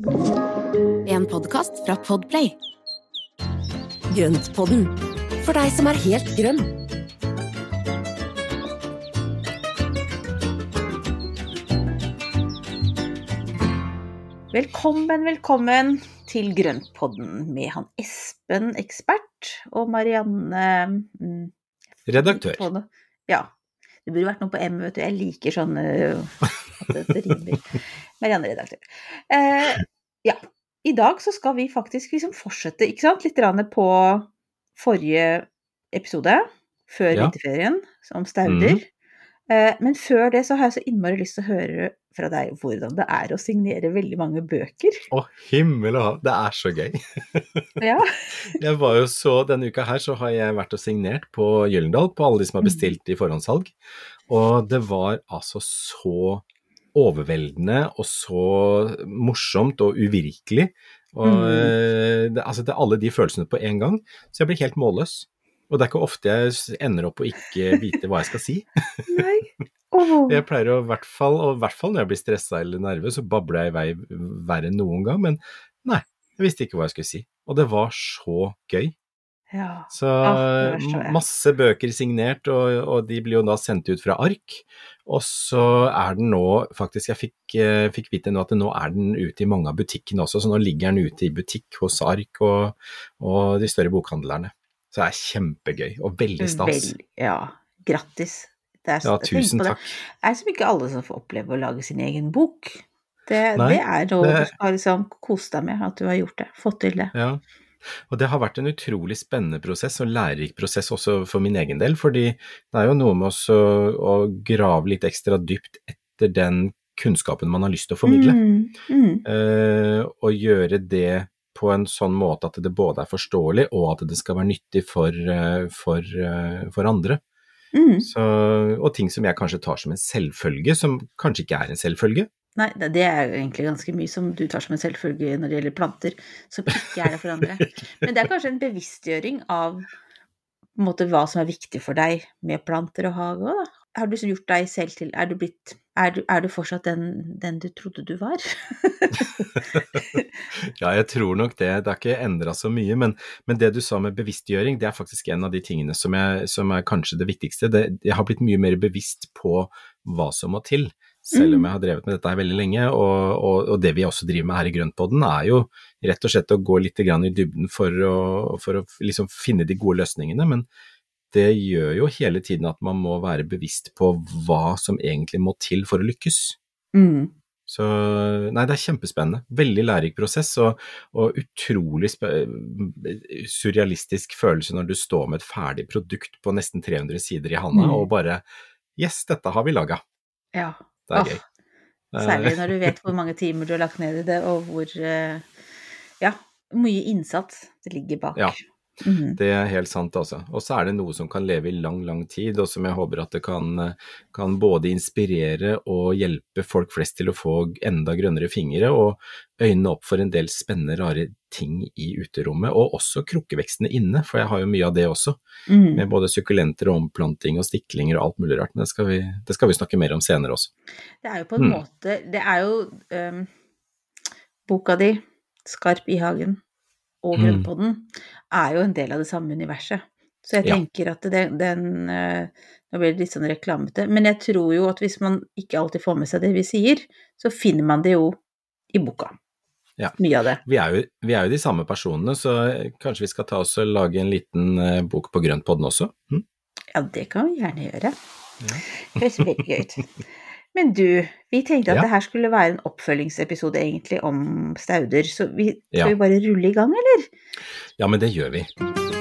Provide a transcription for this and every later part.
En podkast fra Podplay. Grøntpodden, for deg som er helt grønn. Velkommen, velkommen til Grøntpodden med han Espen, ekspert, og Marianne mm, Redaktør. Ja. Det burde vært noe på M, vet du. Jeg liker sånne at det rimer. Marianne, redaktør. Eh, ja. I dag så skal vi faktisk liksom fortsette, ikke sant, litt på forrige episode, før Ja. vinterferien, om stauder. Mm. Eh, men før det så har jeg så innmari lyst til å høre fra deg hvordan det er å signere veldig mange bøker. Å, himmel og hav, det er så gøy. Ja. Jeg var jo så, Denne uka her så har jeg vært og signert på Gyllendal på alle de som har Mhm. bestilt i forhåndssalg. Og det var altså så overveldende og så morsomt og uvirkelig. Og Mhm. eh, det, altså det er alle de følelsene på en gang. Så jeg blir helt målløs. Og det er ikke ofte jeg ender opp å ikke vite hva jeg skal si. Nei. Oh. Jeg pleier å i hvert fall, og i hvert fall når jeg blir stressa eller nervøs, så babler jeg i vei verre enn noen gang. Men nei, jeg visste ikke hva jeg skulle si. Og det var så gøy. Ja. Så ja, masse bøker signert, og, og de blir jo da sendt ut fra ark. Og så er den nå, faktisk jeg fikk, eh, fikk vite nå at nå er den ute i mange av butikkene også, så nå ligger den ute i butikk hos ark og, og de større bokhandlerne. Så det er kjempegøy, og veldig stas. Vel, ja. Grattis. Det er, Ja, tusen takk. Det er som ikke alle som får oppleve å lage sin egen bok. Det, Nei, det er noe det- du skal liksom kose deg med, at du har gjort det. Fått til det. Ja, og det har vært en utrolig spennende prosess og lærerik prosess også for min egen del, fordi det er jo noe med oss å grave litt ekstra dypt etter den kunnskapen man har lyst til å formidle, Mm, mm, Uh, og gjøre det på en sånn måte at det både er forståelig og at det skal være nyttig for, eh, for, eh, for andre. mm. Så, og ting som jeg kanskje tar som en selvfølge, som kanskje ikke er en selvfølge. Nei, det er jo egentlig ganske mye som du tar som en selvfølge når det gjelder planter, som ikke er det for andre. Men det er kanskje en bevisstgjøring av på en måte, hva som er viktig for deg med planter og hage òg, da. Har du gjort deg selv til Er du blitt Er du, er du fortsatt den, den du trodde du var? Ja, jeg tror nok det. Det har ikke endra så mye. Men, men det du sa med bevisstgjøring, det er faktisk en av de tingene som, jeg, som er kanskje det viktigste. Det, jeg har blitt mye mer bevisst på hva som må til. Selv om Mm. jeg har drevet med dette her veldig lenge, og, og, og det vi også driver med her i Grøntpodden, er jo rett og slett å gå litt grann i dybden for å, for å liksom finne de gode løsningene. Men det gjør jo hele tiden at man må være bevisst på hva som egentlig må til for å lykkes. Mm. Så nei, det er kjempespennende. Veldig lærerik prosess, og, og utrolig surrealistisk følelse når du står med et ferdig produkt på nesten 300 sider i handa Mm. og bare Yes, dette har vi laga. Ja. Det er oh, gøy. Særlig når du vet hvor mange timer du har lagt ned i det, og hvor eh, Ja, mye innsats det ligger bak. Ja. Mhm. Det er helt sant, altså. Og så er det noe som kan leve i lang, lang tid, og som jeg håper at det kan, kan både inspirere og hjelpe folk flest til å få enda grønnere fingre, og øynene opp for en del spennende, rare ting i uterommet, og også krukkevekstene inne, for jeg har jo mye av det også. Mm. Med både sukkulenter og omplanting og stiklinger og alt mulig rart, men det skal vi, det skal vi snakke mer om senere også. Det er jo på en Mm. måte Det er jo um, Boka di, 'Skarp i hagen', og Mm. Grønnpodden er jo en del av det samme universet. Så jeg Ja. tenker at den, den eh, Nå blir det litt sånn reklamete, men jeg tror jo at hvis man ikke alltid får med seg det vi sier, så finner man det jo i boka. Ja. Mye av det. Vi er, jo, vi er jo de samme personene, så kanskje vi skal ta oss og lage en liten eh, bok på Grønnpodden også? Hm? Ja, det kan vi gjerne gjøre. Ja. Det høres veldig gøy ut. Men du, vi tenkte at Ja. det her skulle være en oppfølgingsepisode egentlig om stauder, så vi, Ja. vi bare rulle i gang, eller? Ja, men det gjør vi.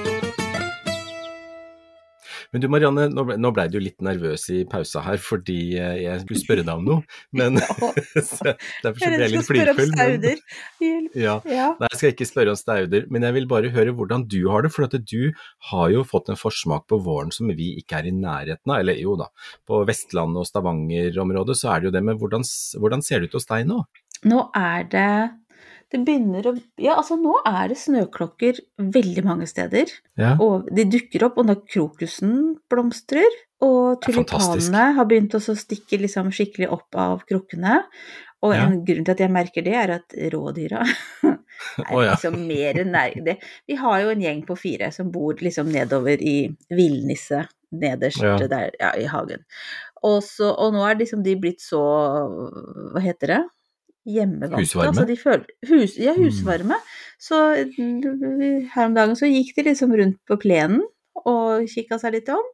Men du Marianne, nå ble, nå ble du litt nervøs i pausa her fordi eh, jeg skulle spørre deg om noe, men så, derfor så ble jeg litt flyfull. men-. Ja. Nei, jeg skal ikke spørre om stauder, men jeg vil bare høre hvordan du har det. For at du har jo fått en forsmak på våren som vi ikke er i nærheten av. Eller jo da, på Vestlandet og Stavanger-området så er det jo det, men hvordan, hvordan ser det ut hos deg nå? Nå er det Det begynner å Ja, altså nå er det snøklokker veldig mange steder. Ja. Og de dukker opp, og når krokusen blomstrer, og tulipanene har begynt å stikke liksom skikkelig opp av krukkene. Og Ja. en grunn til at jeg merker det, er at rådyra er oh, ja. liksom mer nær det. Vi har jo en gjeng på fire som bor liksom nedover i Villnisse, nederst Ja. der ja, i hagen. Og, så, og nå er liksom de blitt så Hva heter det? Hjemmevante. Husvarme? Altså de føler, hus, ja, Mm. husvarme. Så mm, her om dagen så gikk de liksom rundt på plenen og kikka seg litt om.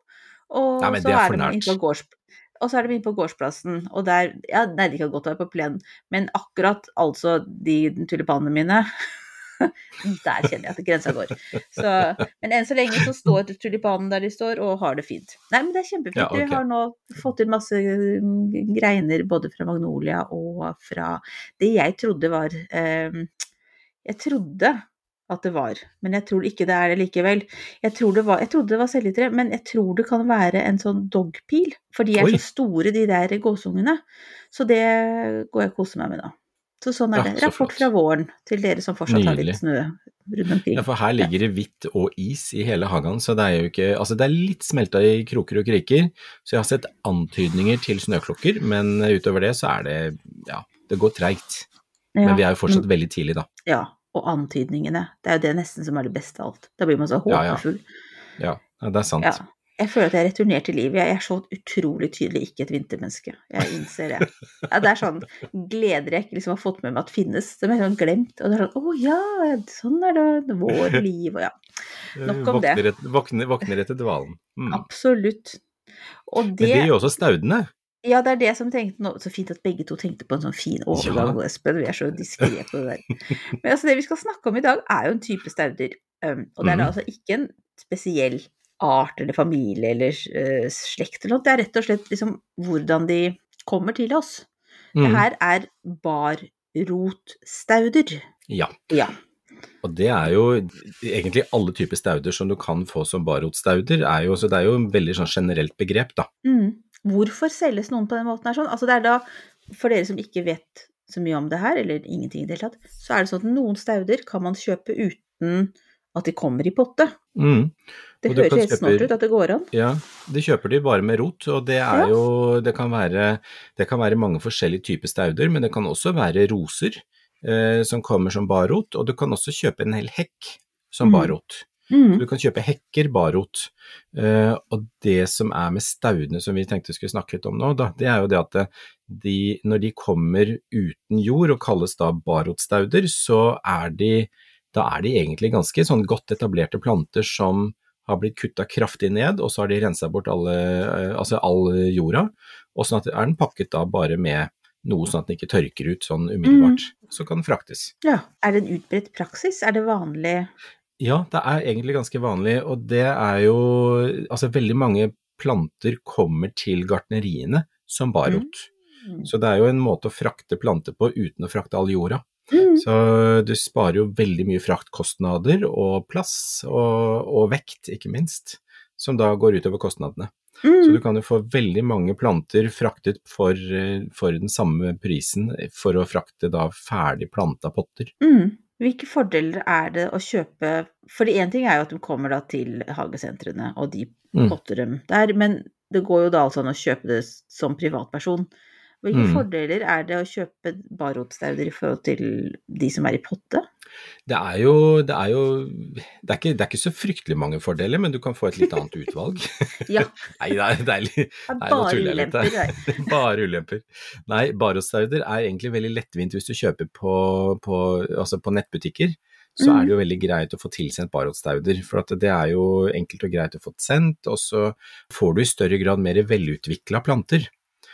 Og Nei, men så det er er de inne på gårds... Og så er de inne på gårdsplassen, og der Ja, nei, de kan godt være på plenen, men akkurat altså de tulipanene mine Der kjenner jeg at grensa går. Så, men enn så lenge så står tulipanen der de står, og har det fint. Nei, men det er kjempefint. Ja, okay. Vi har nå fått inn masse mm, greiner både fra magnolia og fra det jeg trodde var eh, Jeg trodde at det var, men jeg tror ikke det er det likevel. Jeg, tror det var, jeg trodde det var seljetre, men jeg tror det kan være en sånn dogpil, for de er Oi. så store, de der gåsungene. Så det går jeg og koser meg med nå. Så sånn er Ja, det. Rapport fra våren til dere som fortsatt har litt snø rundt omkring. Ja, for her ligger det hvitt og is i hele hagen, så det er jo ikke Altså, det er litt smelta i kroker og kriker, så jeg har sett antydninger til snøklokker, men utover det så er det Ja, det går treigt. Ja, Men vi er jo fortsatt mm, veldig tidlig, da. Ja, og antydningene. Det er jo det nesten som er det beste av alt. Da blir man så håpefull. ja. Ja, ja, det er sant. Ja. Jeg føler at jeg er returnert til livet. Jeg er så utrolig tydelig ikke et vintermenneske. Jeg innser det. Ja, det er sånn gleder jeg ikke liksom har fått med meg at finnes. Som jeg har sånn glemt. Og det er sånn å ja, sånn er det. Vår liv og ja. Nok om det. Våkner, et, våkner, våkner etter dvalen. Mm. Absolutt. Og Men det det gjør også staudene. Ja, det er det som tenkte nå. Så fint at begge to tenkte på en sånn fin overgang, Espen. Vi er så diskré på det der. Men altså, det vi skal snakke om i dag, er jo en type stauder. Um, og det er da Mhm. altså ikke en spesiell art eller familie eller uh, slekt eller noe. Det er rett og slett liksom hvordan de kommer til oss. Det Mm. her er barrotstauder. Ja. Ja. Og det er jo egentlig alle typer stauder som du kan få som barrotstauder, er jo, så det er jo en veldig sånn generelt begrep, da. Mm. Hvorfor selges noen på den måten her sånn? Altså det er da, for dere som ikke vet så mye om det her, eller ingenting i det hele tatt, så er det sånn at noen stauder kan man kjøpe uten at de kommer i potte. Mm. Det høres helt kjøper, snart ut at det går an. Ja, det kjøper de bare med rot, og det er Ja. jo Det kan være, det kan være mange forskjellige typer stauder, men det kan også være roser eh, som kommer som barrot, og du kan også kjøpe en hel hekk som Mm. barrot. Mm. Du kan kjøpe hekker barrot. Eh, og det som er med staudene som vi tenkte skulle snakke litt om nå, da, det er jo det at det- de, når de kommer uten jord og kalles da barrotstauder, så er de, da er de egentlig ganske sånn godt etablerte planter som har blitt kutta kraftig ned, og så har de rensa bort alle, eh, altså all jorda, og sånn at er den pakket da bare med noe sånn at den ikke tørker ut sånn umiddelbart. Så kan den fraktes. Ja. Er det en utbredt praksis? Er det vanlig Ja, det er egentlig ganske vanlig, og det er jo Altså, veldig mange planter kommer til gartneriene som barrot. Mm. Så det er jo en måte å frakte planter på uten å frakte all jorda. Mm. Så du sparer jo veldig mye fraktkostnader og plass, og, og vekt, ikke minst, som da går utover kostnadene. Så du Mm. kan jo få veldig mange planter fraktet for, for den samme prisen for å frakte da ferdig planta potter. Mm. Hvilke fordeler er det å kjøpe For én ting er jo at de kommer da til hagesentrene, og de Mm. potter dem der, men det går jo da altså an å kjøpe det som privatperson. Hvilke Mm. fordeler er det å kjøpe barrotstauder i forhold til de som er i potte? Det er jo, det er jo det er, ikke, det er ikke så fryktelig mange fordeler, men du kan få et litt annet utvalg. Ja, Nei, det er, deilig. bare ulemper. bare ulemper. Nei, barrotstauder er egentlig veldig lettvint hvis du kjøper på, på, altså på nettbutikker. Så er det jo veldig greit å få tilsendt barotstauder, for at det er jo enkelt og greit å få sendt, og så får du i større grad mer velutvikla planter.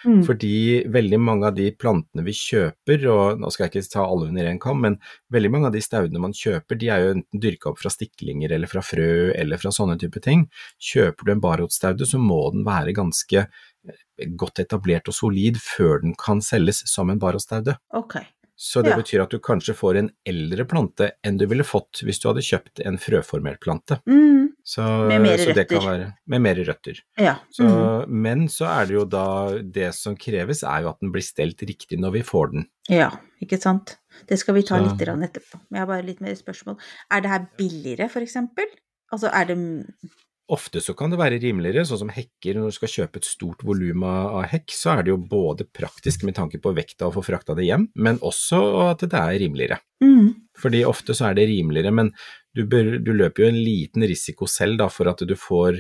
Mm. Fordi veldig mange av de plantene vi kjøper, og nå skal jeg ikke ta alle under én kam, men veldig mange av de staudene man kjøper, de er jo enten dyrka opp fra stiklinger eller fra frø eller fra sånne type ting. Kjøper du en barotstaude, så må den være ganske eh, godt etablert og solid før den kan selges som en barotstaude. Ok. Så det Ja. betyr at du kanskje får en eldre plante enn du ville fått hvis du hadde kjøpt en frøformert plante. Mm. Så, Med mer så det kan røtter. være med mer røtter. Ja. Så, mm. Men så er det jo da Det som kreves, er jo at den blir stelt riktig når vi får den. ja, ikke sant. Det skal vi ta Så- litt etterpå. Men jeg har bare litt mer spørsmål. Er det her billigere, for eksempel? Altså, er det Ofte så kan det være rimeligere, sånn som hekker. Når du skal kjøpe et stort volum av hekk, så er det jo både praktisk med tanke på vekta å få frakta det hjem, men også at det er rimeligere. Mm. Fordi ofte så er det rimeligere, men du, bør, du løper jo en liten risiko selv da, for at du får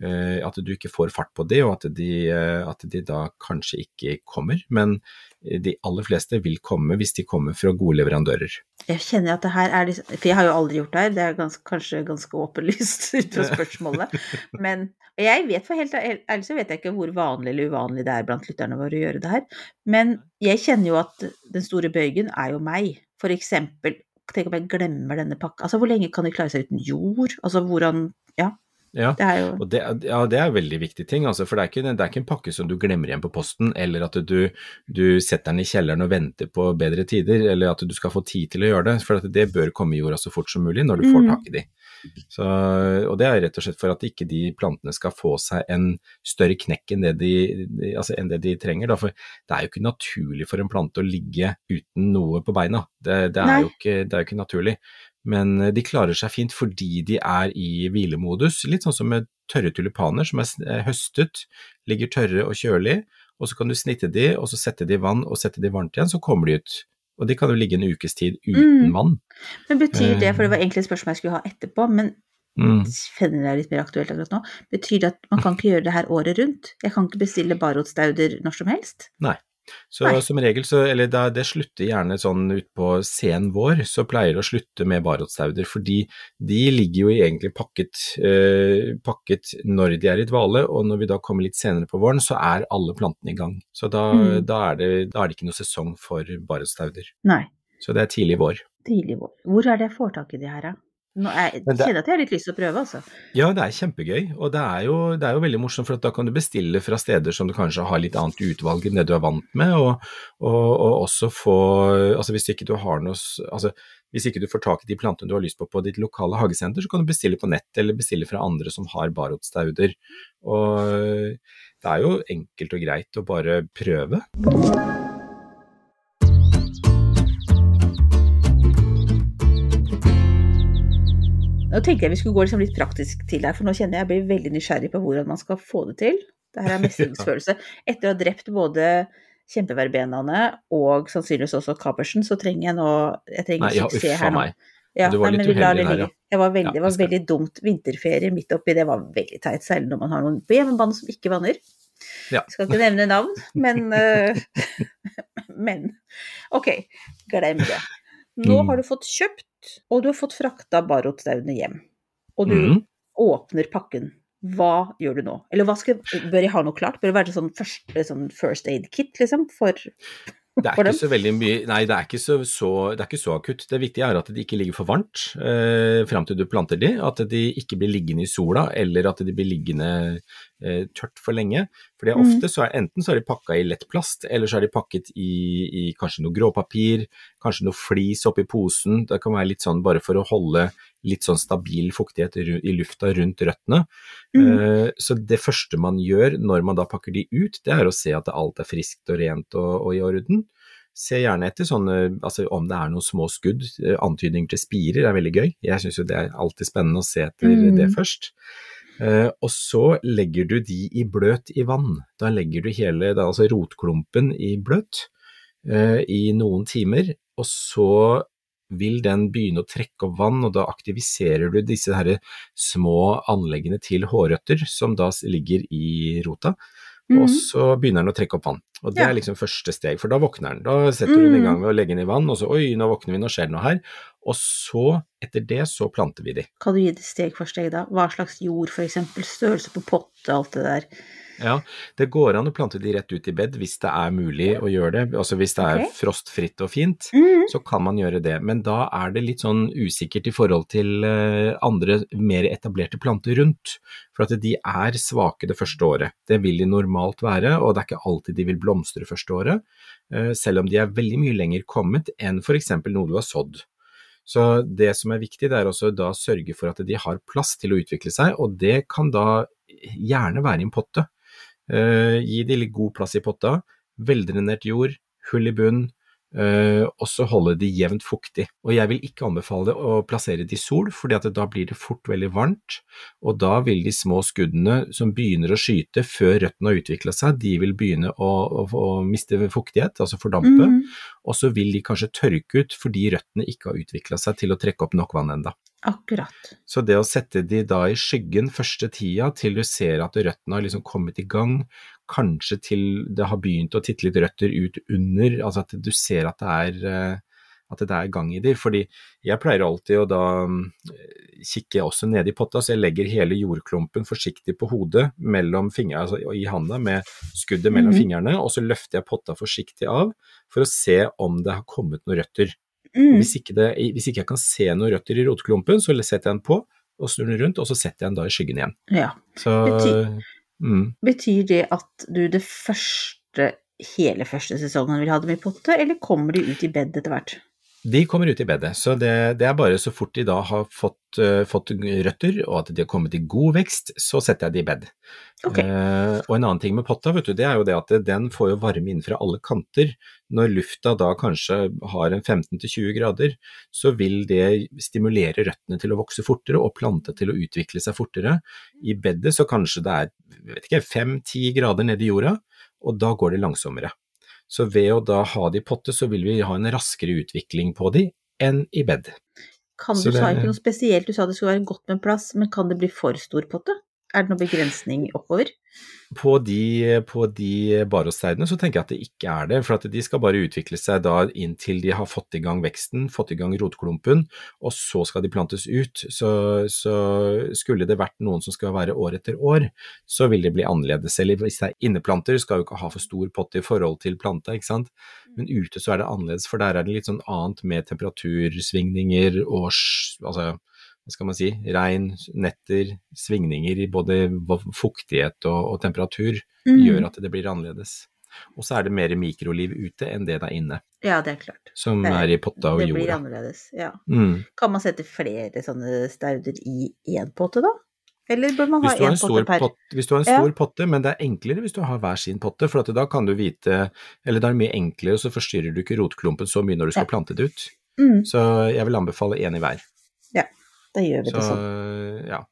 at du ikke får fart på de, og at de, eh, at de da kanskje ikke kommer. Men de aller fleste vil komme hvis de kommer fra gode leverandører. Jeg kjenner at det her er liksom For jeg har jo aldri gjort det her, det er ganske, kanskje ganske åpenlyst ut fra spørsmålet. Men jeg vet for helt ærlig så vet jeg ikke hvor vanlig eller uvanlig det er blant lytterne våre å gjøre det her. Men jeg kjenner jo at den store bøygen er jo meg. For eksempel, tenk om jeg glemmer denne pakka. Altså hvor lenge kan de klare seg uten jord? Altså hvordan Ja. Ja, Det er jo og det, ja, det er en veldig viktig ting, altså, for det er, ikke, det er ikke en pakke som du glemmer igjen på posten, eller at du, du setter den i kjelleren og venter på bedre tider, eller at du skal få tid til å gjøre det. For det bør komme i jorda så fort som mulig når du får Mm. tak i de. Så, og det er rett og slett for at ikke de plantene skal få seg en større knekk enn det de, de- altså enn det de trenger. Da. For det er jo ikke naturlig for en plante å ligge uten noe på beina. Det, det, er, jo ikke, det er jo ikke naturlig. Men eh, de klarer seg fint fordi de er i hvilemodus, litt sånn som med tørre tulipaner som er er høstet, ligger tørre og kjølig, og så kan du snitte de, og så sette de i vann og sette de varmt igjen, så kommer de ut. Og de kan jo ligge en ukes tid uten Mm. vann. Men betyr det, for det Eh. var egentlig et spørsmål jeg skulle ha etterpå, men Mm. finner jeg litt mer aktuelt akkurat nå, betyr det at man kan ikke gjøre det her året rundt? Jeg kan ikke bestille barrotstauder når som helst? Så Nei. som regel, så, eller det, det slutter gjerne sånn utpå sen vår, så pleier det å slutte med barotstauder, fordi de ligger jo egentlig pakket, eh, pakket når de er i dvale, og når vi da kommer litt senere på våren, så er alle plantene i gang. Så da, Mm. da, er, det, da er det ikke noe sesong for barotstauder. Så det er tidlig vår. Tidlig vår. Hvor er det jeg får tak i de her, da? Nå er, det- kjenner at jeg har litt lyst til å prøve, altså. Ja, det er kjempegøy, og det er, jo, det er jo veldig morsomt, for da kan du bestille fra steder som du kanskje har litt annet utvalg enn det du er vant med, og, og, og også få Altså hvis ikke du har noe Altså hvis ikke du får tak i de plantene du har lyst på på ditt lokale hagesenter, så kan du bestille på nett, eller bestille fra andre som har barotstauder. Og det er jo enkelt og greit å bare prøve. Nå tenkte jeg vi skulle gå liksom litt praktisk til her, for nå kjenner jeg jeg blir veldig nysgjerrig på hvordan man skal få det til. Det her er mestringsfølelse. Etter å ha drept både kjempeverbenaene og sannsynligvis også kapersen, så trenger jeg nå Jeg trenger Nei, ja, suksess her nå. meg. Ja, Du var nei, litt uheldig det der, ja. Det var veldig, Ja, var veldig dumt. Vinterferie midt oppi, det var veldig teit, særlig når man har noen på hjemmebane som ikke vanner. Ja. Skal ikke nevne navn, men øh, Men ok, glem det. Nå Mm. har du fått kjøpt, og du har fått frakta barotstaudene hjem. Og du mm. åpner pakken. Hva gjør du nå? Eller skal, bør jeg ha noe klart? Bør det være sånn first, sånn first aid kit, liksom? For Det er ikke så veldig mye Nei, det er ikke så, så, det er ikke så akutt. Det viktige er at de ikke ligger for varmt eh, fram til du planter de, at de ikke blir liggende i sola, eller at de blir liggende eh, tørt for lenge. For det Mm. ofte så er enten så er de pakka i lett plast, eller så er de pakket i, i kanskje noe gråpapir, kanskje noe flis oppi posen. Det kan være litt sånn bare for å holde litt sånn stabil fuktighet i lufta rundt røttene. Mm. Eh, Så det første man gjør når man da pakker de ut, det er å se at alt er friskt og rent og, og i orden. Se gjerne etter sånne, altså om det er noen små skudd, eh, antydninger til spirer er veldig gøy. Jeg syns jo det er alltid spennende å se etter Mm. det først. Uh, og så legger du de i bløt i vann. Da legger du hele, da, altså rotklumpen i bløt uh, i noen timer, og så vil den begynne å trekke opp vann, og da aktiviserer du disse her små anleggene til hårrøtter som da ligger i rota, og Mhm. så begynner den å trekke opp vann. Og det Ja. er liksom første steg, for da våkner den. Da setter du den i Mm. gang med å legge den i vann, og så oi, nå våkner vi, nå skjer det noe her. Og så, etter det, så planter vi de. Kan du gi det steg for steg, da? Hva slags jord, for eksempel? Størrelse på potte, alt det der. Ja, det går an å plante de rett ut i bed hvis det er mulig å gjøre det. Altså hvis det er okay. frostfritt og fint, Mm. så kan man gjøre det. Men da er det litt sånn usikkert i forhold til eh, andre mer etablerte planter rundt. For at de er svake det første året. Det vil de normalt være, og det er ikke alltid de vil blomstre første året. eh, Selv om de er veldig mye lenger kommet enn f.eks. noe du har sådd. Så det som er viktig, det er også da sørge for at de har plass til å utvikle seg, og det kan da gjerne være i en potte. Eh, gi de litt god plass i potta, veldrenert jord, hull i bunn, Uh, og så holde de jevnt fuktig. Og jeg vil ikke anbefale å plassere det i sol, fordi da blir det fort veldig varmt, og da vil de små skuddene som begynner å skyte før røttene har utvikla seg, de vil begynne å, å, å, miste fuktighet, altså fordampe, mm. og så vil de kanskje tørke ut fordi røttene ikke har utvikla seg til å trekke opp nok vann enda. Akkurat. Så det å sette de da i skyggen første tida til du ser at røttene har liksom kommet i gang, kanskje til det har begynt å titte litt røtter ut under, altså at du ser at det er, eh, at det er gang i de. Fordi jeg pleier alltid å da eh, kikke også ned i potta, så jeg legger hele jordklumpen forsiktig på hodet mellom fingrene, altså i handa med skuddet mellom mm -hmm. fingrene, og så løfter jeg potta forsiktig av for å se om det har kommet noen røtter. Mm. Hvis, ikke det, hvis, ikke jeg kan se noen røtter i rotklumpen, så setter jeg den på og snur den rundt, og så setter jeg den da i skyggen igjen. Ja. Så, Mm. Betyr det at du det første, hele første sesongen vil ha dem i potte, eller kommer de ut i bed etter hvert? De kommer ut i bedet, så det, det, er bare så fort de da har fått, uh, fått, røtter og at de har kommet i god vekst, så setter jeg de i bed. Okay. Uh, og en annen ting med potta, vet du, det er jo det at den får jo varme inn fra alle kanter. Når lufta da kanskje har en 15-20 grader, så vil det stimulere røttene til å vokse fortere og plante til å utvikle seg fortere. I bedet så kanskje det er 5-10 grader nede i jorda, og da går det langsommere. Så ved å da ha de i potte, så vil vi ha en raskere utvikling på de enn i bed. Kan du, det... sa ikke noe spesielt, du sa det skulle være godt med plass, men kan det bli for stor potte? Er det noen begrensning oppover? På de, på de barosteinene så tenker jeg at det ikke er det, for at de skal bare utvikle seg da inntil de har fått i gang veksten, fått i gang rotklumpen, og så skal de plantes ut. Så, så skulle det vært noen som skal være år etter år, så vil det bli annerledes. Eller hvis det er inneplanter, skal jo ikke ha for stor pott i forhold til planta, ikke sant. Men ute så er det annerledes, for der er det litt sånn annet med temperatursvingninger og altså hva skal man si, regn, netter, svingninger i både fuktighet og, og temperatur mm. gjør at det blir annerledes. Og så er det mer mikroliv ute enn det det er inne. Ja, det er klart. Som er, er, i potta og jorda. Det blir annerledes, ja. Mm. Kan man sette flere sånne stauder i én potte, da? Eller bør man ha én potte per? Pot, hvis du har en stor ja. potte, men det er enklere hvis du har hver sin potte, for da kan du vite Eller da er det mye enklere, og så forstyrrer du ikke rotklumpen så mye når du skal ja. plante det ut. Mm. Så jeg vil anbefale én i hver. Da gjør vi det sånn. Ja.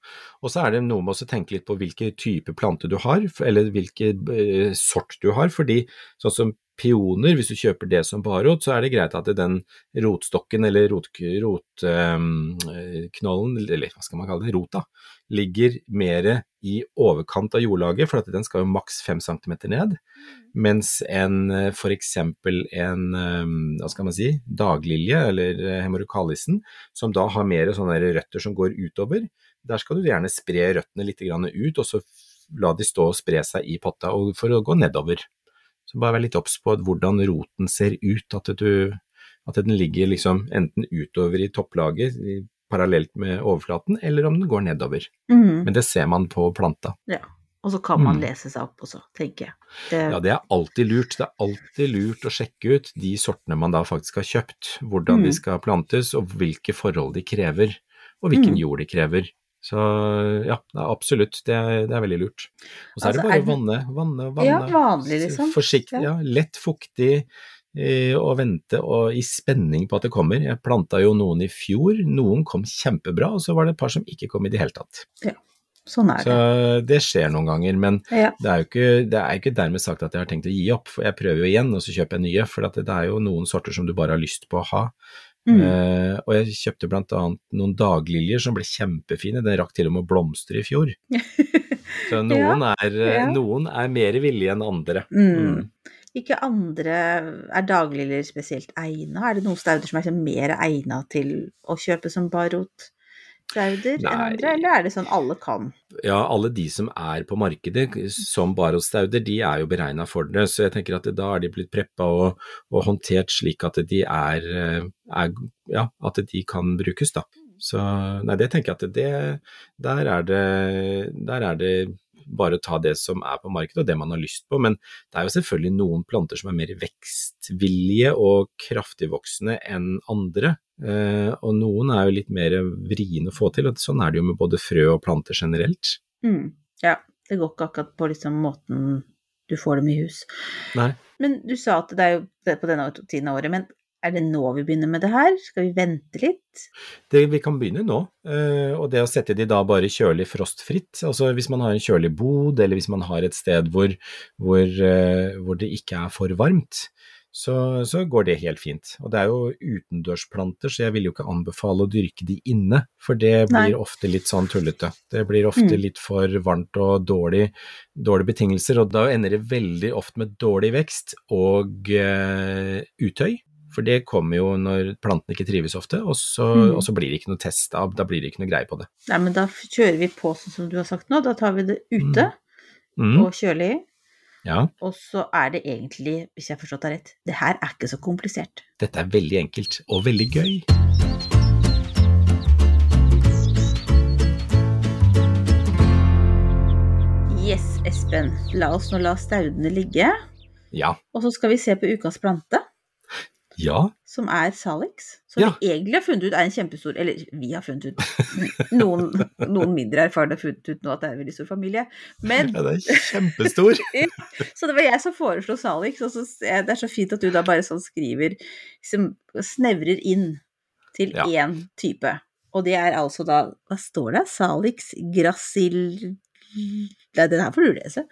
Og så er det noe med å tenke litt på hvilke type plante du har, eller hvilken uh, sort du har. fordi sånn som pioner, hvis du kjøper det som barrot, så er det greit at den rotstokken eller rotknollen, rot, um, eller hva skal man kalle det, rota, ligger mer i overkant av jordlaget, for at den skal jo maks 5 cm ned. Mens en f.eks. en hva skal man si, daglilje, eller hemorokalisen, som da har mer sånne røtter som går utover, der skal du gjerne spre røttene litt ut, og så la de stå og spre seg i potta for å gå nedover. Så bare vær litt obs på hvordan roten ser ut, at, du, at den ligger liksom enten utover i topplaget parallelt med overflaten, eller om den går nedover. Mm. Men det ser man på planta. Ja, og så kan man mm. lese seg opp også, tenker jeg. Det... Ja, det er alltid lurt. Det er alltid lurt å sjekke ut de sortene man da faktisk har kjøpt, hvordan mm. de skal plantes og hvilke forhold de krever, og hvilken mm. jord de krever. Så ja, absolutt, det er, det er veldig lurt. Og så altså, er det bare å vanne, vanne, vanne. Ja, vanlig liksom. Forsiktig, ja. Lett fuktig, eh, og vente og i spenning på at det kommer. Jeg planta jo noen i fjor, noen kom kjempebra, og så var det et par som ikke kom i det hele tatt. Ja. Sånn er det. Så det skjer noen ganger, men ja. det, er jo ikke, det er ikke dermed sagt at jeg har tenkt å gi opp. For jeg prøver jo igjen, og så kjøper jeg nye. For det er jo noen sorter som du bare har lyst på å ha. Mm. Uh, og jeg kjøpte annet noen dagliljer som ble kjempefine, den rakk til og med å blomstre i fjor. Så noen, ja, er, eh, ja. noen er mer villige enn andre. Mm. Mm. Ikke andre er dagliljer spesielt egna? Er det noen stauder som er liksom mer egna til å kjøpe som barrot? Stauder enn andre, eller er det sånn alle kan? Ja, alle de som er på markedet som barostauder, de er jo beregna for det. Så jeg tenker at da er de blitt preppa og, og håndtert slik at de er, er, Ja, at de kan brukes, da. Så nei, det tenker jeg at det Der er det, der er det bare ta det som er på markedet og det man har lyst på. Men det er jo selvfølgelig noen planter som er mer vekstvillige og kraftigvoksende enn andre. Eh, og noen er jo litt mer vriene å få til, og sånn er det jo med både frø og planter generelt. Mm, ja, det går ikke akkurat på liksom måten du får dem i hus. Nei. Men du sa at det er jo på denne tiden av året, men er det nå vi begynner med det her? Skal vi vente litt? Det, vi kan begynne nå, eh, og det å sette de da bare kjølig frostfritt. Altså hvis man har en kjølig bod, eller hvis man har et sted hvor, hvor, eh, hvor det ikke er for varmt, så, så, går det helt fint. Og det er jo utendørsplanter, så jeg vil jo ikke anbefale å dyrke de inne, for det blir Nei. ofte litt sånn tullete. Det blir ofte Mm. litt for varmt og dårlig, dårlige betingelser, og da ender det veldig ofte med dårlig vekst og uh, utøy. For det kommer jo når plantene ikke trives ofte, og så, Mm. og så blir det ikke noe test av, da blir det ikke noe greie på det. Nei, men da kjører vi på sånn som du har sagt nå. Da tar vi det ute Mm, og kjølig. ja, Og så er det egentlig, hvis jeg har forstått deg rett, det her er ikke så komplisert. dette er veldig enkelt og veldig gøy. Yes, Espen. La oss nå la staudene ligge. Ja. Og så skal vi se på ukas plante, Ja. som er salix. Som Ja. vi egentlig har funnet ut er en kjempestor Eller vi har funnet ut Noen, noen mindre erfarne har funnet ut nå at det er en veldig stor familie. Men ja, det er kjempestor. Så det var jeg som foreslo Salix, og så det er så fint at du da bare sånn skriver liksom, Snevrer inn til Ja. én type. Og det er altså da Hva står det? Salix gracil... Nei, den her får du lese.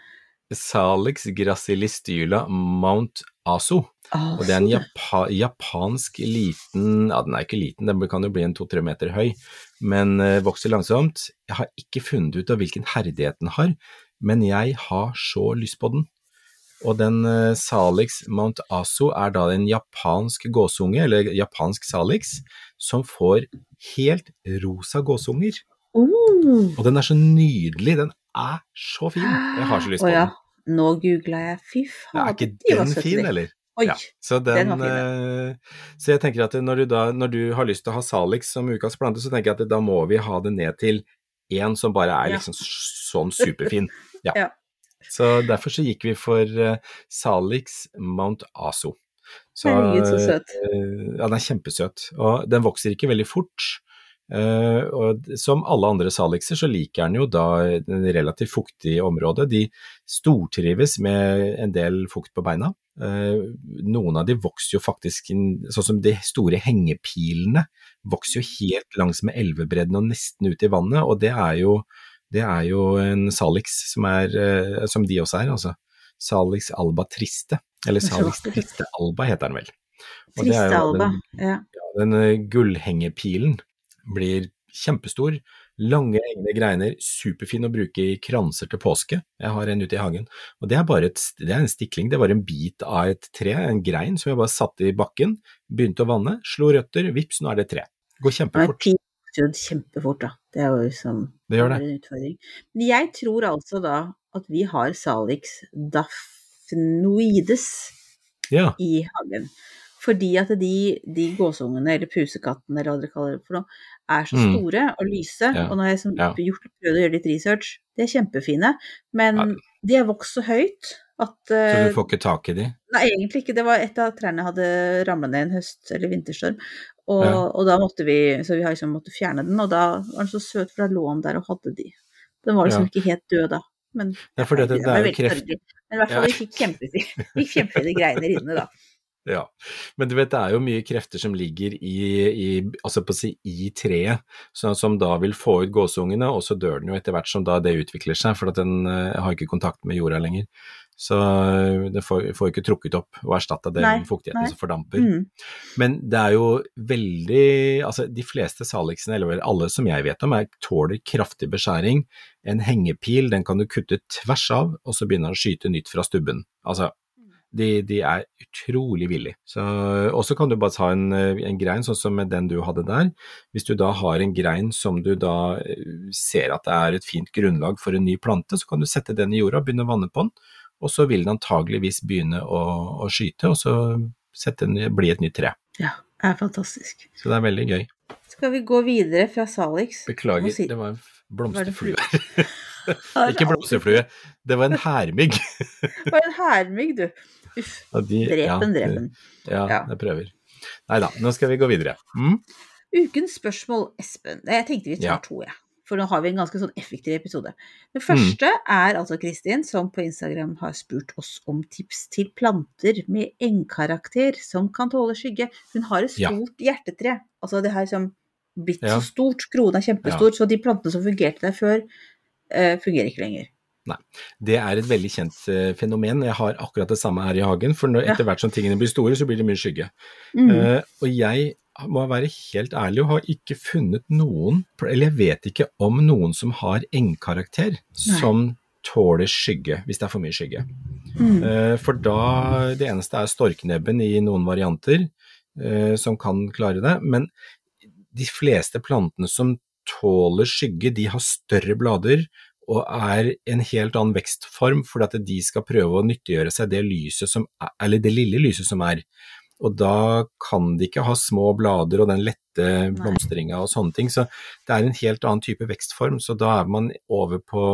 Salix gracilistyla mount aso. Og det er en japa japansk liten Ja, den er ikke liten, den kan jo bli en to-tre meter høy, men eh, vokser langsomt. Jeg har ikke funnet ut av hvilken herdighet den har, men jeg har så lyst på den. Og den eh, Salix Mount Aso er da en japansk gåsunge, eller japansk Salix, som får helt rosa gåsunger. Mm. Og den er så nydelig, den er så fin. Jeg har så lyst på Å ja. den. Nå googla jeg. Fy faen. er ikke den fin, eller? Oi. Ja, så, den den, var eh, så jeg tenker at når du, da, når du har lyst til å ha Salix som ukas plante, så tenker jeg at da må vi ha det ned til én som bare er Ja. liksom sånn superfin. Ja. Ja. Så derfor så gikk vi for eh, Salix Mount Aso. Så, Herregud, så søt. eh, ja, den er kjempesøt. Og den vokser ikke veldig fort. Eh, og som alle andre salixer så liker den jo da en relativt fuktig område. De stortrives med en del fukt på beina. Uh, noen av de vokser jo faktisk sånn som de store hengepilene, vokser jo helt langs med elvebredden og nesten ut i vannet, og det er jo, det er jo en salix som, er, uh, som de også er, altså. Salix alba triste, eller salix triste alba heter den vel. Og Triste alba. Ja. den eh, gullhengepilen blir kjempestor, lange egne greiner, superfin å bruke i kranser til påske. Jeg har en ute i hagen. Og det er bare et, det er en stikling, det var en bit av et tre, en grein som jeg bare satte i bakken, begynte å vanne, slo røtter, vips, nå er det et tre. Går kjempefort. Det vokser kjempefort, da. Det er jo liksom Det gjør det. er en utfordring. Men jeg tror altså da at vi har Salix daphnoides Ja, i hagen. Fordi at de, de gåsungene, eller pusekattene, eller hva dere kaller det for noe, er så Mm. store og lyse. Ja. Og har jeg som, Ja. gjort, prøvd å gjøre litt research, de er kjempefine. Men Ja. de har vokst så høyt at så eh, du får ikke tak i de? Nei, egentlig ikke. Det var et av trærne hadde ramlet ned en høst- eller vinterstorm. Og, og da måtte vi Så vi har liksom måttet fjerne den, og da var den så søt, for da lå den der og hadde de. Den var liksom ikke helt død da. Men Ja, for det, det, jeg det er jo kreft. Men i hvert fall, Ja. vi fikk kjempefine, greiene kjempefine inne, da. Ja, men du vet det er jo mye krefter som ligger i, i, altså på å si, i treet, så, som da vil få ut gåsungene, og så dør den jo etter hvert som da det utvikler seg, for at den uh, har ikke kontakt med jorda lenger. Så eh, den får, får ikke trukket opp og erstatta den med fuktigheten nei. som fordamper. Mm. Men det er jo veldig Altså, de fleste salixene, eller alle som jeg vet om, er, tåler kraftig beskjæring. En hengepil, den kan du kutte tvers av, og så begynner den å skyte nytt fra stubben. Altså, de, de er utrolig villige. Så- Og så kan du bare ta en, en grein, sånn som den du hadde der. Hvis du da har en grein som du da eh, ser at det er et fint grunnlag for en ny plante, så kan du sette den i jorda, begynne å vanne på den, og så vil den antageligvis begynne å, å skyte, og så sette den, bli et nytt tre. Ja, det er fantastisk. Så det er veldig gøy. Skal vi gå videre fra Salix? Beklager, si... det var en blomsterflue. her. Ikke blomsterflue, det var en hermygg. Det var en hermygg, du. Uff. Ja, de- Drep ja, den, drep den. Ja, Ja. jeg prøver. Nei da, nå skal vi gå videre. Mm? Ukens spørsmål, Espen. Jeg tenkte vi tar Ja. to, jeg. For nå har vi en ganske sånn effektiv episode. Den første er altså Kristin, som på Instagram har spurt oss om tips til planter med engkarakter som kan tåle skygge. Hun har et Ja. hjertetre. Altså det her som blitt Ja. så stort, kronen er kjempestor, så de plantene som fungerte der før, uh, fungerer ikke lenger. Det er et veldig kjent uh, fenomen. Jeg har akkurat det samme her i hagen, for når, etter hvert som tingene blir store, så blir det mye skygge. Mm. Uh, og jeg må være helt ærlig og har ikke funnet noen, eller jeg vet ikke om noen som har engkarakter som tåler skygge, hvis det er for mye skygge. Mm. Uh, for da, det eneste er storknebben i noen varianter som kan klare det, men de fleste plantene som tåler skygge, de har større blader og er en helt annen vekstform, fordi at de skal prøve å nyttiggjøre seg det er, eller det lille lyset som er. Og da kan de ikke ha små blader og den lette blomstringa og sånne ting. Så det er en helt annen type vekstform. Så da er man over på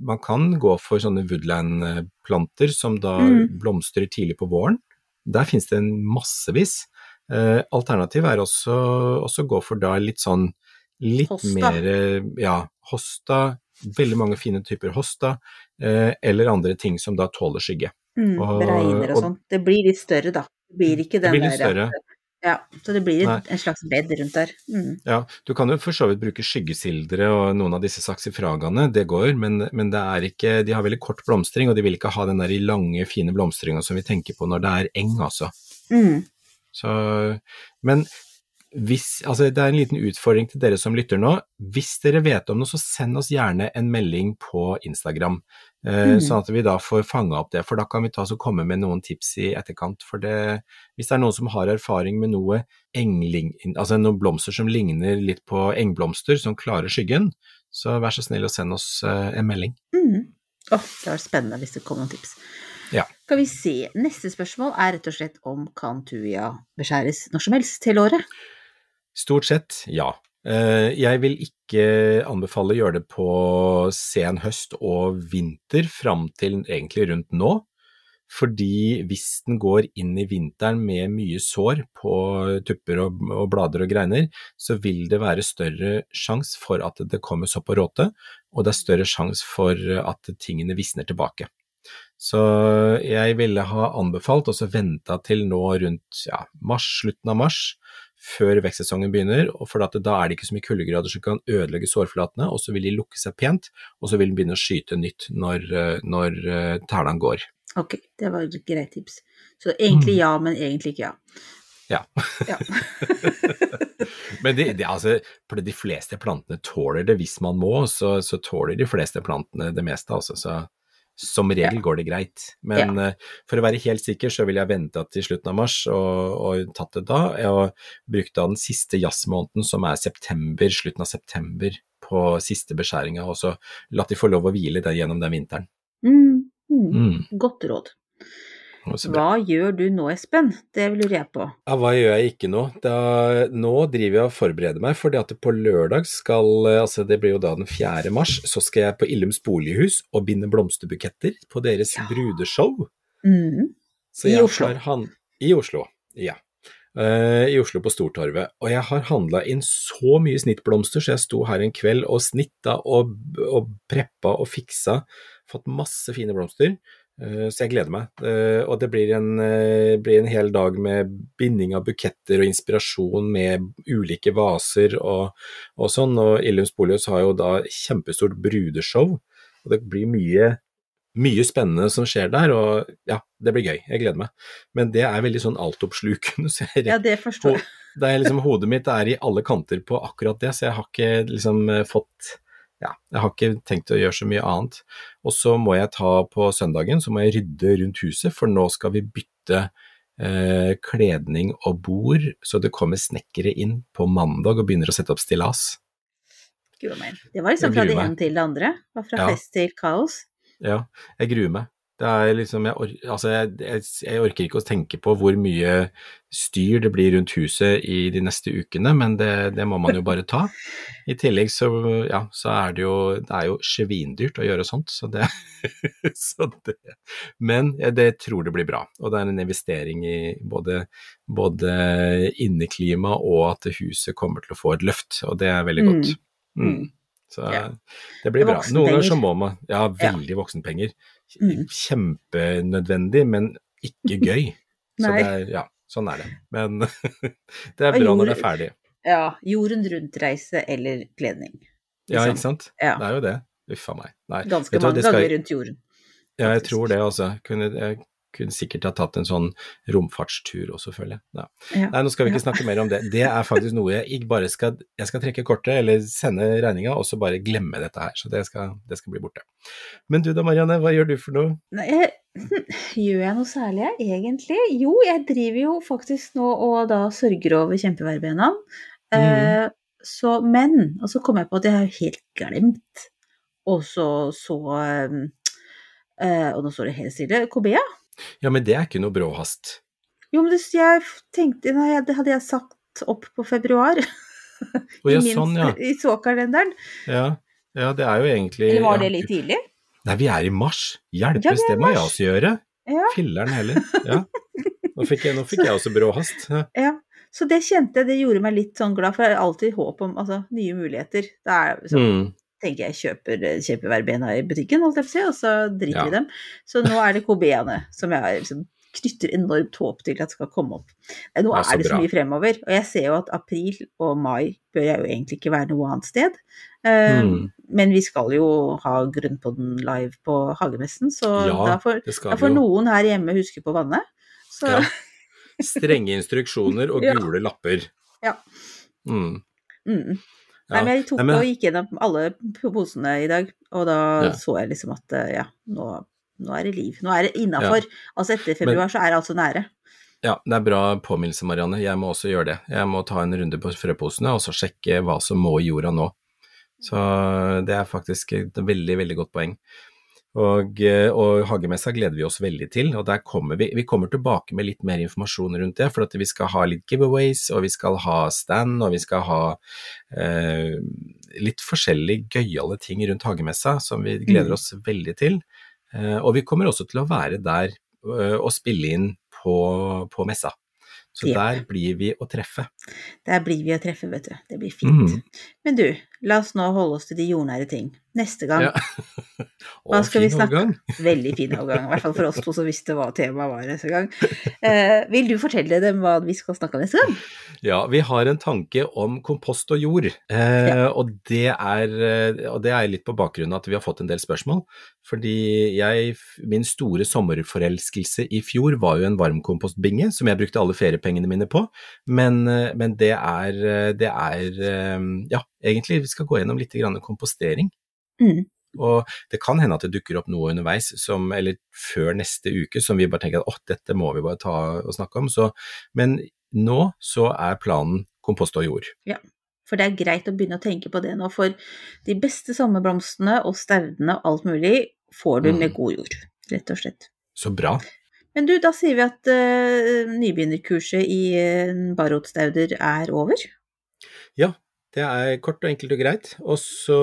Man kan gå for sånne woodland-planter som da Mm. blomstrer tidlig på våren. Der finnes det en massevis. Eh, alternativ er også å gå for da litt sånn litt Hosta. mer ja, hosta, veldig mange fine typer hosta, eh, eller andre ting som da tåler skygge. Mm. og- Bregner og og- sånn. Det blir litt større, da. Det blir ikke Det den blir der. Ja, så det blir Nei. en, en slags bed rundt der. Mm. Ja, du kan jo for så vidt bruke skyggesildre og noen av disse saksifragaene, det går, men, men det er ikke, de har veldig kort blomstring, og de vil ikke ha den der lange, fine blomstringa som vi tenker på når det er eng, altså. Mm. Så, men hvis, altså det er en liten utfordring til dere som lytter nå. Hvis dere vet om noe, så send oss gjerne en melding på Instagram, Mhm. sånn at vi da får fanga opp det. For da kan vi ta oss og komme med noen tips i etterkant. For det, hvis det er noen som har erfaring med noe engling, altså noen blomster som ligner litt på engblomster, som klarer skyggen, så vær så snill å sende oss eh, en melding. Mm. Oh, det var spennende hvis det kom noen tips. Ja. Skal vi se. Neste spørsmål er rett og slett om kan tuja beskjæres når som helst hele året? Stort sett, ja. Eh, Jeg vil ikke anbefale å gjøre det på sen høst og vinter fram til egentlig rundt nå. Fordi hvis den går inn i vinteren med mye sår på tupper og, og blader og greiner, så vil det være større sjanse for at det kommer sopp og råte, og det er større sjanse for at tingene visner tilbake. Så jeg ville ha anbefalt også venta til nå rundt ja, mars, slutten av mars, før vekstsesongen begynner, for da er det ikke så mye kuldegrader som kan ødelegge sårflatene, og så vil de lukke seg pent, og så vil den begynne å skyte nytt når, eh, når eh, tærne går. Ok, det var et greit tips. Så egentlig Mm. ja, men egentlig ikke ja. Ja. Ja. Men de, de, altså, de fleste plantene tåler det hvis man må, så, så tåler de fleste plantene det meste, altså. Så som regel går det greit. Men eh, for å være helt sikker, så vil jeg vente til slutten av mars og, og tatt det da. Og brukt da den siste jazzmåneden, som er september, slutten av september, på siste beskjæringa, og så latt de få lov å hvile der gjennom den vinteren. Mm. Mm. Mm. Godt råd. Hva gjør du nå, Espen? Det lurer jeg på. Ja, hva gjør jeg ikke nå? Da, nå driver jeg og forbereder meg, fordi at på lørdag skal, altså det blir jo da den 4. mars, så skal jeg på Illums bolighus og binde blomsterbuketter på deres Ja. brudeshow. Mm. Så I Oslo? han- I Oslo, ja. Uh, I Oslo på Stortorvet. Og jeg har handla inn så mye snittblomster, så jeg sto her en kveld og snitta og, og preppa og fiksa. Fått masse fine blomster. Eh, Så jeg gleder meg. Eh, Og det blir en, eh, blir en hel dag med binding av buketter og inspirasjon med ulike vaser og, og sånn. Og Illums Bolighus har jo da kjempestort brudeshow, og det blir mye mye spennende som skjer der, og ja, det blir gøy. Jeg gleder meg. Men det er veldig sånn altoppslukende, så jeg, Ja, det forstår jeg. det er liksom, hodet mitt er i alle kanter på akkurat det, så jeg har ikke liksom fått ja, jeg har ikke tenkt å gjøre så mye annet. Og så må jeg ta på søndagen, så må jeg rydde rundt huset, for nå skal vi bytte eh, kledning og bord, så det kommer snekkere inn på mandag og begynner å sette opp stillas. Det var liksom fra det ene til det andre. Det var fra Ja. fest til kaos. Ja, jeg gruer meg. Det er liksom, jeg, or altså jeg, jeg, jeg orker ikke å tenke på hvor mye styr det blir rundt huset i de neste ukene, men det, det må man jo bare ta. I tillegg så, ja, så er det jo, det er jo svindyrt å gjøre sånt, så det, så det Men det tror det blir bra, og det er en investering i både, både inneklima og at huset kommer til å få et løft, og det er veldig godt. Mm. Mm. Så Ja. det blir bra. Noen ganger så må man Ja, veldig voksenpenger. Mm. Kjempenødvendig, men ikke gøy. Så det er, ja, sånn er det. Men det er bra når det er ferdig. Ja, jorden rundt-reise eller kledning. Ja, liksom. ikke sant? Ja. Det er jo det. Uff a meg. Nei. Ganske mange ganger rundt jorden. Ja, jeg tror det, altså. Kunne, jeg kunne sikkert ha tatt en sånn romfartstur også, føler jeg. Ja. Ja. Nei, nå skal vi ikke snakke mer om det. Det er faktisk noe jeg ikke bare skal Jeg skal trekke kortet eller sende regninga, og så bare glemme dette her. Så det skal, det skal bli borte. Men du da, Marianne, hva gjør du for noe? Nei, jeg, gjør jeg noe særlig, egentlig? Jo, jeg driver jo faktisk nå og da sørger over kjempeverbenaen. Eh, så, men Og så kom jeg på at jeg har helt glemt. Og så så eh, eh, Og nå står det helt stille. Kobea? Ja, men det er ikke noe bråhast. Jo, men det, jeg tenkte Nei, det hadde jeg sagt opp på februar. Å ja, I min- sånn, ja. I såkalenderen. ja. Ja, det er jo egentlig Eller var ja. det litt tidlig? Nei, vi er i mars. Hjelpes, det må jeg også gjøre. Ja. Filler'n heller. Ja. Nå fikk jeg, nå fikk jeg også bråhast. Ja. Ja. Så det kjente jeg, det gjorde meg litt sånn glad, for jeg har alltid håp om altså, nye muligheter. Det er, så Mm. Tenker jeg kjøper kjøper verbena i butikken, holdt jeg på å si, og så driter Ja. vi dem. Så nå er det kobeene som jeg liksom knytter enormt håp til at skal komme opp. Eh, Nå det er, er det så bra. mye fremover, og jeg ser jo at april og mai bør jeg jo egentlig ikke være noe annet sted. Mm. Men vi skal jo ha Grunnpodden live på Hagemessen, så Ja, da får, da får noen her hjemme huske på vannet. Så Ja. Strenge instruksjoner og Ja. gule lapper. Ja. Mm. mm. Ja. Nei, men jeg tok Nei, men- og gikk gjennom alle posene i dag, og da Ja. så jeg liksom at eh, ja, nå, nå er det liv. Nå er det innafor. Altså etter Men- februar så er det altså nære. Ja, det er bra påminnelse, Marianne. Jeg må også gjøre det. Jeg må ta en runde på frøposene og så sjekke hva som må i jorda nå. Så det er faktisk et veldig, veldig godt poeng. Og, eh, og hagemessa gleder vi oss veldig til, og der kommer vi, vi kommer tilbake med litt mer informasjon rundt det, for at vi skal ha litt giveaways, og vi skal ha stand, og vi skal ha eh, litt forskjellige gøyale ting rundt hagemessa som vi gleder Mm. oss veldig til. Eh, og vi kommer også til å være der eh, og spille inn på, på messa. Så Ja. der blir vi å treffe. Der blir vi å treffe, vet du. Det blir fint. Mm. Men du, la oss nå holde oss til de jordnære ting. Neste gang, Ja. Hva skal vi snakke om? veldig fin overgang, i hvert fall for oss to som visste hva temaet var neste gang. Eh, vil du fortelle dem hva vi skal snakke om neste gang? Ja, vi har en tanke om kompost og jord, eh, og, det er, eh, og det er litt på bakgrunn av at vi har fått en del spørsmål. Fordi jeg, min store sommerforelskelse i fjor var jo en varmkompostbinge som jeg brukte alle feriepengene mine på, men, eh, men det er, eh, det er ja, egentlig vi skal gå gjennom litt grann kompostering. Mm. Og det kan hende at det dukker opp noe underveis, som, eller før neste uke, som vi bare tenker at åh, dette må vi bare ta og snakke om. Så, men nå så er planen kompost og jord. For det er greit å begynne å tenke på det nå, for de beste sommerblomstene og staudene og alt mulig får du Mm. med god jord, rett og slett. Så bra. Men du, da sier vi at uh, nybegynnerkurset i uh, barotstauder er over. Ja, det er kort og enkelt og greit. Og så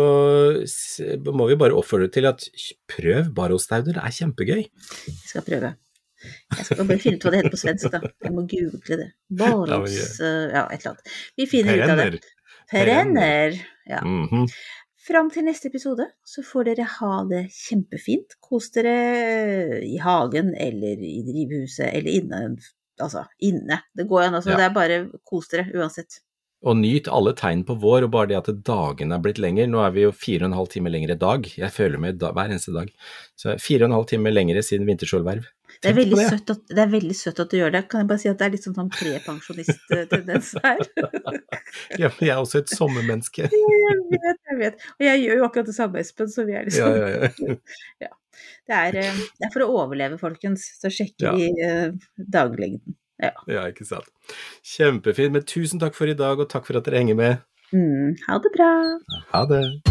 må vi bare oppfordre til at prøv barostauder, det er kjempegøy. Jeg skal prøve. Jeg skal bare finne ut hva det heter på svensk, da. Jeg må google det. Barots... uh, ja, et eller annet. Vi finner ut av det. Perenner. Ja. Mhm. Fram til neste episode så får dere ha det kjempefint. Kos dere i hagen eller i drivhuset eller inne. Altså inne. Det går an, altså. Ja. Det er bare kos dere uansett. Og nyt alle tegn på vår, og bare det at dagene er blitt lengre. Nå er vi jo fire og en halv time lenger i dag. Jeg føler meg hver eneste dag. Så fire og en halv time lengre siden vintersolverv. Det er, veldig søtt at, det er veldig søtt at du gjør det. Kan jeg bare si at det er litt sånn, sånn prepensjonist-tendens her. Ja, men jeg er også et sommermenneske. jeg vet, jeg vet. Og jeg gjør jo akkurat det samme, Espen, så vi er liksom Ja, ja, ja. Det, er, eh, det er for å overleve, folkens. Så sjekker vi eh, daglengden. Ja, ikke sant. Kjempefint. Men tusen takk for i dag, og takk for at dere henger med. Mm, ha det bra. Ha det.